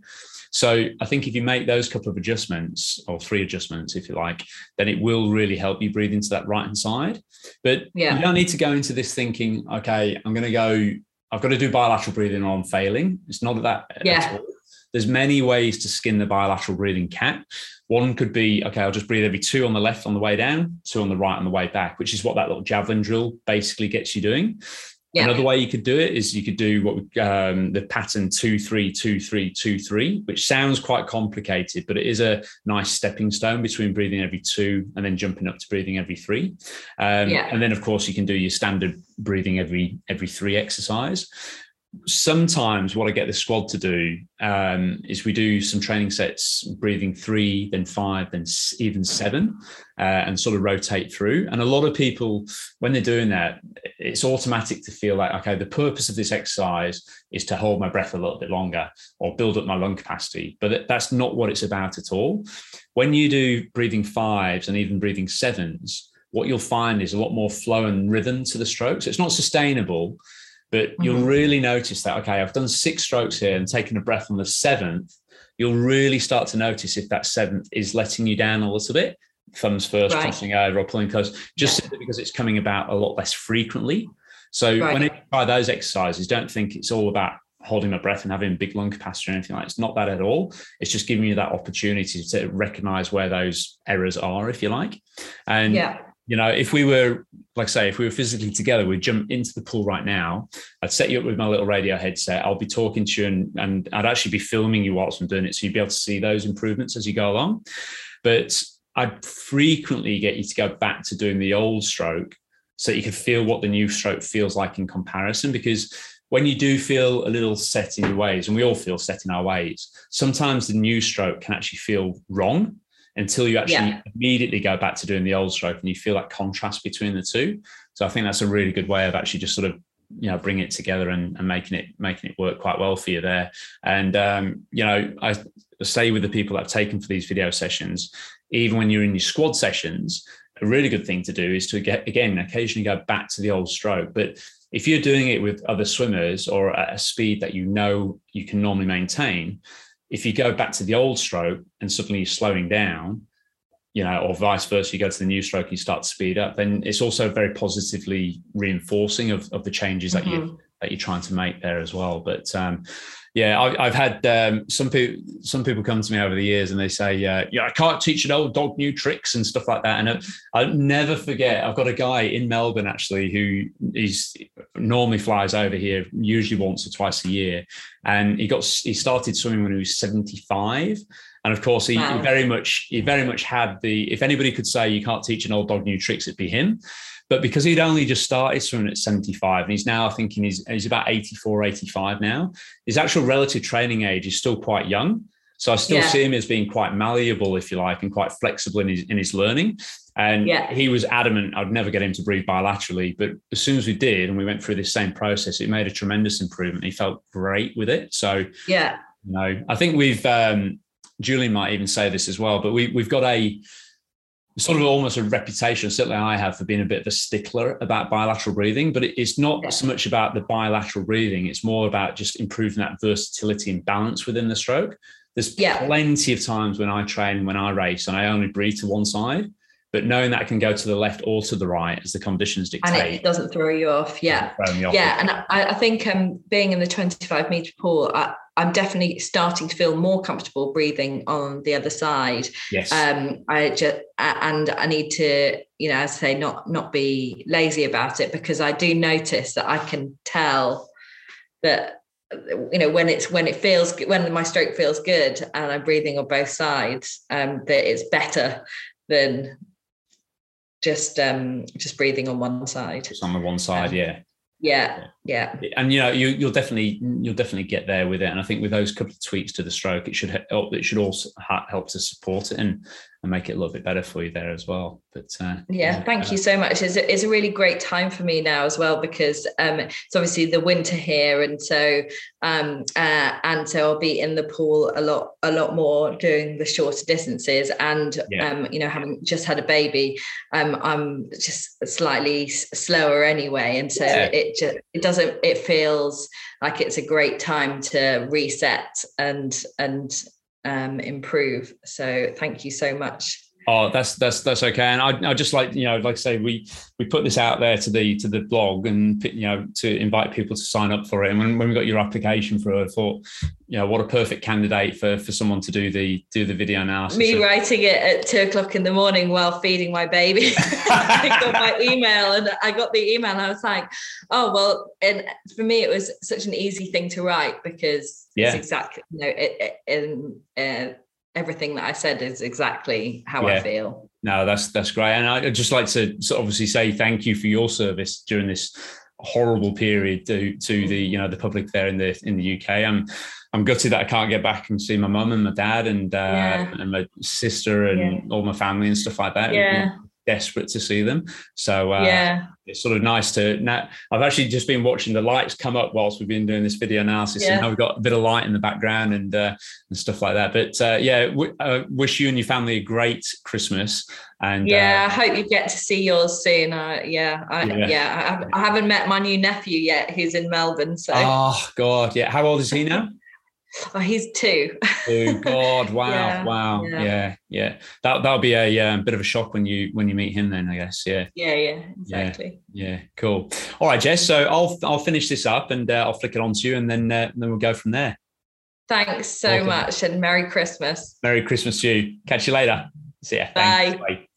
So I think if you make those couple of adjustments or three adjustments, if you like, then it will really help you breathe into that right hand side. But yeah. you don't need to go into this thinking, okay, I'm going to go, I've got to do bilateral breathing or I'm failing. It's not that yeah. There's many ways to skin the bilateral breathing cat. One could be, okay, I'll just breathe every two on the left on the way down, two on the right on the way back, which is what that little javelin drill basically gets you doing. Yeah. Another way you could do it is you could do what um, the pattern two three two three two three, which sounds quite complicated, but it is a nice stepping stone between breathing every two and then jumping up to breathing every three. Um, yeah. And then of course you can do your standard breathing every every three exercise sometimes what I get the squad to do um, is we do some training sets, breathing three, then five, then even seven, uh, and sort of rotate through. And a lot of people, when they're doing that, it's automatic to feel like, okay, the purpose of this exercise is to hold my breath a little bit longer or build up my lung capacity. But that's not what it's about at all. When you do breathing fives and even breathing sevens, what you'll find is a lot more flow and rhythm to the strokes. It's not sustainable but mm-hmm. you'll really notice that, okay, I've done six strokes here and taken a breath on the seventh. You'll really start to notice if that seventh is letting you down a little bit, thumbs first, right. crossing over or pulling close, just yeah. because it's coming about a lot less frequently. So right. when you try those exercises, don't think it's all about holding my breath and having big lung capacity or anything like that. It's not that at all. It's just giving you that opportunity to recognize where those errors are, if you like. And yeah you know, if we were, like I say, if we were physically together, we'd jump into the pool right now. I'd set you up with my little radio headset. I'll be talking to you and, and I'd actually be filming you whilst I'm doing it. So you'd be able to see those improvements as you go along. But I'd frequently get you to go back to doing the old stroke so you could feel what the new stroke feels like in comparison. Because when you do feel a little set in your ways, and we all feel set in our ways, sometimes the new stroke can actually feel wrong until you actually yeah. immediately go back to doing the old stroke and you feel that contrast between the two. So I think that's a really good way of actually just sort of you know bringing it together and, and making it making it work quite well for you there. And um, you know I say with the people that I've taken for these video sessions, even when you're in your squad sessions, a really good thing to do is to get again occasionally go back to the old stroke, but if you're doing it with other swimmers or at a speed that you know you can normally maintain, if you go back to the old stroke and suddenly you're slowing down, you know, or vice versa, you go to the new stroke, you start to speed up, then it's also very positively reinforcing of, of the changes mm-hmm. that you that you're trying to make there as well. But um, yeah, I, have had um, some people some people come to me over the years and they say, uh, "Yeah, I can't teach an old dog new tricks and stuff like that." And I'll never forget. I've got a guy in Melbourne actually who he's normally flies over here, usually once or twice a year, and he got he started swimming when he was 75. And of course, he, wow. he very much he very much had the. If anybody could say you can't teach an old dog new tricks, it'd be him. But because he'd only just started swimming at 75 and he's now I thinking he's, he's about 84, 85 now, his actual relative training age is still quite young. So I still yeah. see him as being quite malleable, if you like, and quite flexible in his in his learning. And yeah. he was adamant I'd never get him to breathe bilaterally. But as soon as we did, and we went through this same process, it made a tremendous improvement. He felt great with it. So yeah, you know, I think we've um, Julian might even say this as well, but we we've got a sort of almost a reputation, certainly I have, for being a bit of a stickler about bilateral breathing. But it's not yeah. so much about the bilateral breathing, it's more about just improving that versatility and balance within the stroke. There's yeah. plenty of times when I train, when I race, and I only breathe to one side. But knowing that I can go to the left or to the right as the conditions dictate. And it doesn't throw you off. Yeah. Off yeah. And I, I think um, being in the 25 meter pool, I, I'm definitely starting to feel more comfortable breathing on the other side. Yes. Um, I just and I need to, you know, as I say, not not be lazy about it because I do notice that I can tell that you know when it's when it feels when my stroke feels good and I'm breathing on both sides, um, that it's better than just um just breathing on one side. Just on the one side, um, yeah yeah yeah and you know you, you'll definitely you'll definitely get there with it and i think with those couple of tweaks to the stroke it should help it should also help to support it and and make it a little bit better for you there as well. But uh, yeah, thank uh, you so much. It's a, it's a really great time for me now as well because um, it's obviously the winter here, and so um, uh, and so I'll be in the pool a lot a lot more doing the shorter distances, and yeah. um, you know having just had a baby, um, I'm just slightly slower anyway, and so yeah. it just it it feels like it's a great time to reset and and um, improve. So thank you so much. Oh, that's that's that's okay. And I I just like you know like I say we we put this out there to the to the blog and you know to invite people to sign up for it. And when, when we got your application for it, I thought you know what a perfect candidate for for someone to do the do the video analysis. Me writing it at two o'clock in the morning while feeding my baby. [LAUGHS] I got my email and I got the email and I was like, oh well. And for me, it was such an easy thing to write because yeah. it's exactly you know it, it, uh, everything that I said is exactly how yeah. I feel. No, that's that's great, and I'd just like to obviously say thank you for your service during this horrible period to to the you know the public there in the in the UK. I'm I'm gutted that I can't get back and see my mum and my dad and uh, yeah. and my sister and yeah. all my family and stuff like that. Yeah desperate to see them. So uh, yeah, it's sort of nice to now. I've actually just been watching the lights come up whilst we've been doing this video analysis, yeah. and now we've got a bit of light in the background and uh, and stuff like that. But uh, yeah, w- uh, wish you and your family a great Christmas. And yeah, uh, I hope you get to see yours soon. Uh, yeah, I, yeah, yeah I, I, haven't met my new nephew yet, who's in Melbourne. So oh god, yeah. How old is he now? Oh, he's two. oh [LAUGHS] God! Wow! yeah, wow! Yeah. yeah, yeah. That that'll be a um, bit of a shock when you when you meet him. Then I guess. Yeah. Yeah. Yeah. Exactly. Yeah. yeah cool. All right, Jess. So I'll I'll finish this up and uh, I'll flick it on to you, and then uh, then we'll go from there. Thanks so okay. much, and Merry Christmas. Merry Christmas to you. Catch you later. See ya. Bye. Bye.